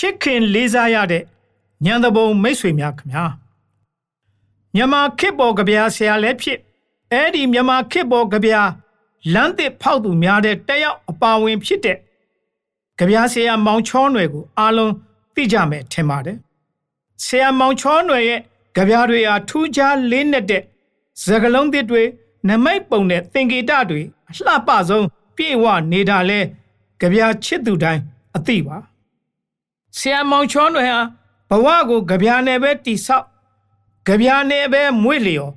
ချစ်ခင်လေးစားရတဲ့ညံတဘုံမိတ်ဆွေများခင်ဗျာမြန်မာခေတ်ပေါ်ကြပြာဆရာလည်းဖြစ်အဲ့ဒီမြန်မာခေတ်ပေါ်ကြပြာလမ်းသစ်ဖောက်သူများတဲ့တက်ရောက်အပါဝင်ဖြစ်တဲ့ကြပြာဆရာမောင်ချောနွယ်ကိုအားလုံးသိကြမယ်ထင်ပါတယ်ဆရာမောင်ချောနွယ်ရဲ့ကြပြာတွေဟာထူးခြားလေးနက်တဲ့စကလုံးသစ်တွေနမိတ်ပုံတဲ့သင်္ကေတတွေအလှပဆုံးပြည့်ဝနေတာလဲကြပြာချစ်သူတိုင်းအသိပါ ဆရာမောင်ချောနွယ်ဟာဘဝကိုကြပြာနဲ့ပဲတိဆောက်ကြပြာနဲ့ပဲမွေ့လျော်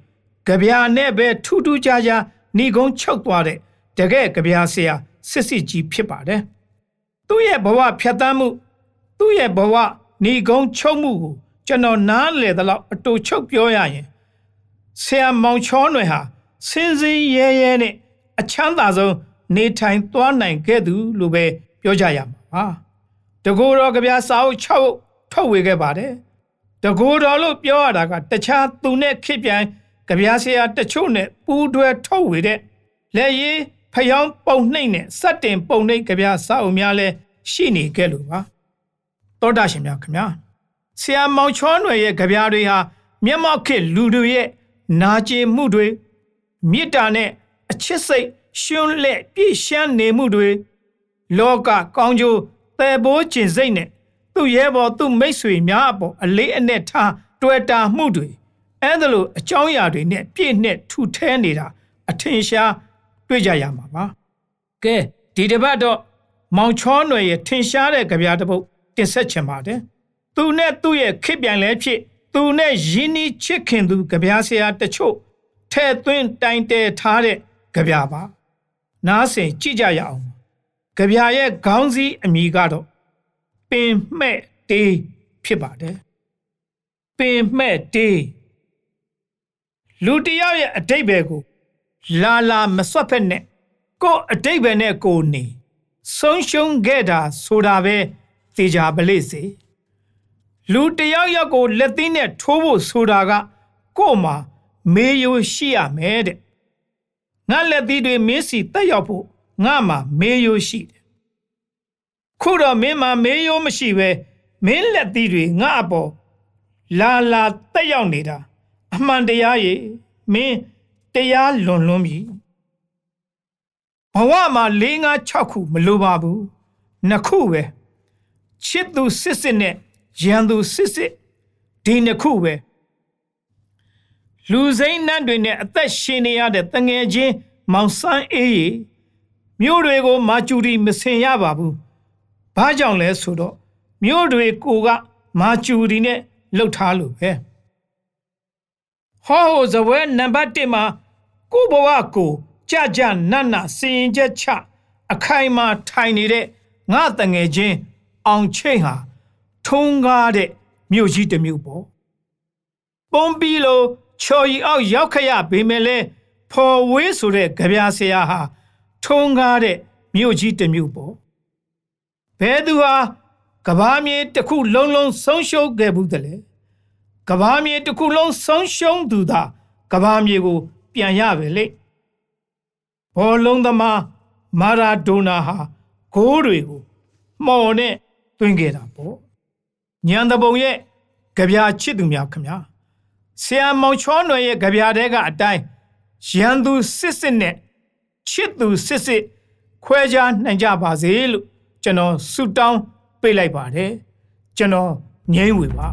ကြပြာနဲ့ပဲထူးထူးခြားခြားဏီကုန်းချုပ်သွားတဲ့တကယ်ကြပြာဆရာစစ်စစ်ကြီးဖြစ်ပါတယ်သူ့ရဲ့ဘဝဖြတ်သန်းမှုသူ့ရဲ့ဘဝဏီကုန်းချုပ်မှုကိုကျွန်တော်နားလေသလောက်အတူချုပ်ပြောရရင်ဆရာမောင်ချောနွယ်ဟာစင်စင်ရဲရဲနဲ့အချမ်းသာဆုံးနေထိုင်သွားနိုင်ခဲ့သူလို့ပဲပြောကြရမှာပါ တကူတော်ကြပြစာအုပ်6အုပ်ထုတ်ဝေခဲ့ပါတယ်တကူတော်လို့ပြောရတာကတခြားသူနဲ့ခစ်ပြိုင်ကြပြဆရာတချို့နဲ့ပူးတွဲထုတ်ဝေတဲ့လက်ရည်ဖျောင်းပုံနှိမ့်နဲ့စက်တင်ပုံနှိမ့်ကြပြစာအုပ်များလဲရှိနေခဲ့လို့ပါတောတာရှင်များခင်ဗျာဆရာမောင်ချောနွယ်ရဲ့ကြပြတွေဟာမျက်မှောက်ခေလူတွေရဲ့နာကျင်မှုတွေမေတ္တာနဲ့အချစ်စိတ်ရှင်လက်ပြည့်ရှမ်းနေမှုတွေလောကကောင်းကျိုး တည်ပိုးကျင်စိတ်နဲ့သူ့ရဲဘော်သူ့မိတ်ဆွေများအပေါ်အလေးအနက်ထားတွေ့တာမှုတွေအဲ့ဒါလိုအကြောင်းအရာတွေနဲ့ပြည့်နဲ့ထူထဲနေတာအထင်ရှားတွေ့ကြရမှာပါကဲဒီတစ်ပတ်တော့မောင်ချောနွယ်ရဲ့ထင်ရှားတဲ့ကြပြတစ်ပုဒ်တင်ဆက်ချင်ပါတယ်သူနဲ့သူ့ရဲ့ခစ်ပြန်လဲဖြစ်သူနဲ့ရင်းနှီးချစ်ခင်သူကြပြဆရာတချို့ထဲ့သွင်းတိုင်တဲထားတဲ့ကြပြပါနားဆင်ကြည့်ကြရအောင် ကြပြရဲ့ခေါင်းစည်းအမည်ကတော့ပင်မှဲ့တေးဖြစ်ပါတယ်ပင်မှဲ့တေးလူတယောက်ရဲ့အတိတ်ဘယ်ကို လာလာမစွတ်ဖက်နဲ့ကိုအတိတ်ဘယ်နဲ့ကိုနေဆုံးရှုံးခဲ့တာဆိုတာပဲသိကြပလိစေလူတယောက်ယောက်ကိုလက်သီးနဲ့ထိုးဖို့ဆိုတာက ကို့မှာမေးရိုးရှိရမယ်တဲ့ငါလက်သီးတွေမင်းစီတက်ရောက်ဖို့ ငါမှာမေးရိုးရှိတယ်ခုတော့မင်းမှာမေးရိုးမရှိပဲမင်းလက်သီးတွေငါအပေါ်လာလာတက်ရောက်နေတာအမှန်တရားရေမင်းတရားလွန်လွန်းပြီဘဝမှာ၄၅6ခုမလိုပါဘူးနှစ်ခုပဲချစ်သူစစ်စစ်နဲ့ရန်သူစစ်စစ်ဒီနှစ်ခုပဲလူစိမ့်နတ်တွေနဲ့အသက်ရှင်နေရတဲ့တငယ်ချင်းမောင်ဆန်းအေးရီ မြို့တွေကိုမာကျူရီမစင်ရပါဘူး။ဘာကြောင့်လဲဆိုတော့မြို့တွေကိုကမာကျူရီနဲ့လှုပ်ထားလို့ပဲ။ဟောဟိုဇပွဲနံပါတ်1မှာကိုဘဝကိုကြကြနတ်နစင်ရင်ချက်ချအခိုင်မာထိုင်နေတဲ့ငါတငယ်ချင်းအောင်ချိတ်ဟာထုံးကားတဲ့မြို့ကြီးတစ်မြို့ပေါ့။ပုံပြီးလို့ချော်ရီအောက်ရောက်ခရပေမဲ့လဲဖော်ဝေးဆိုတဲ့ကြပြဆရာဟာ ထုံကားတဲ့မြို့ကြီးတစ်မြို့ပေါ့ဘဲသူဟာကဘာမြေတစ်ခုလုံးလုံးဆုံးရှုံးခဲ့ဘူးတလေကဘာမြေတစ်ခုလုံးဆုံးရှုံးသူသာကဘာမြေကို ပြန်ရပဲလေဘောလုံးသမားမာရာဒိုနာဟာဂိုးတွေကိုမှော်နဲ့တွင်းခဲ့တာပေါ့ညံတပုံရဲ့ကြပြချစ်သူများခမညာဆရာမောင်ချောနွယ်ရဲ့ကြပြတဲ့ကအတိုင်းရန်သူစစ်စစ်နဲ့ ချစ်သူစစ်စစ်ခွဲခြားနိုင်ကြပါစေလို့ကျွန်တော်ဆုတောင်းပေးလိုက်ပါတယ်ကျွန်တော်ငြိမ်းဝေပါ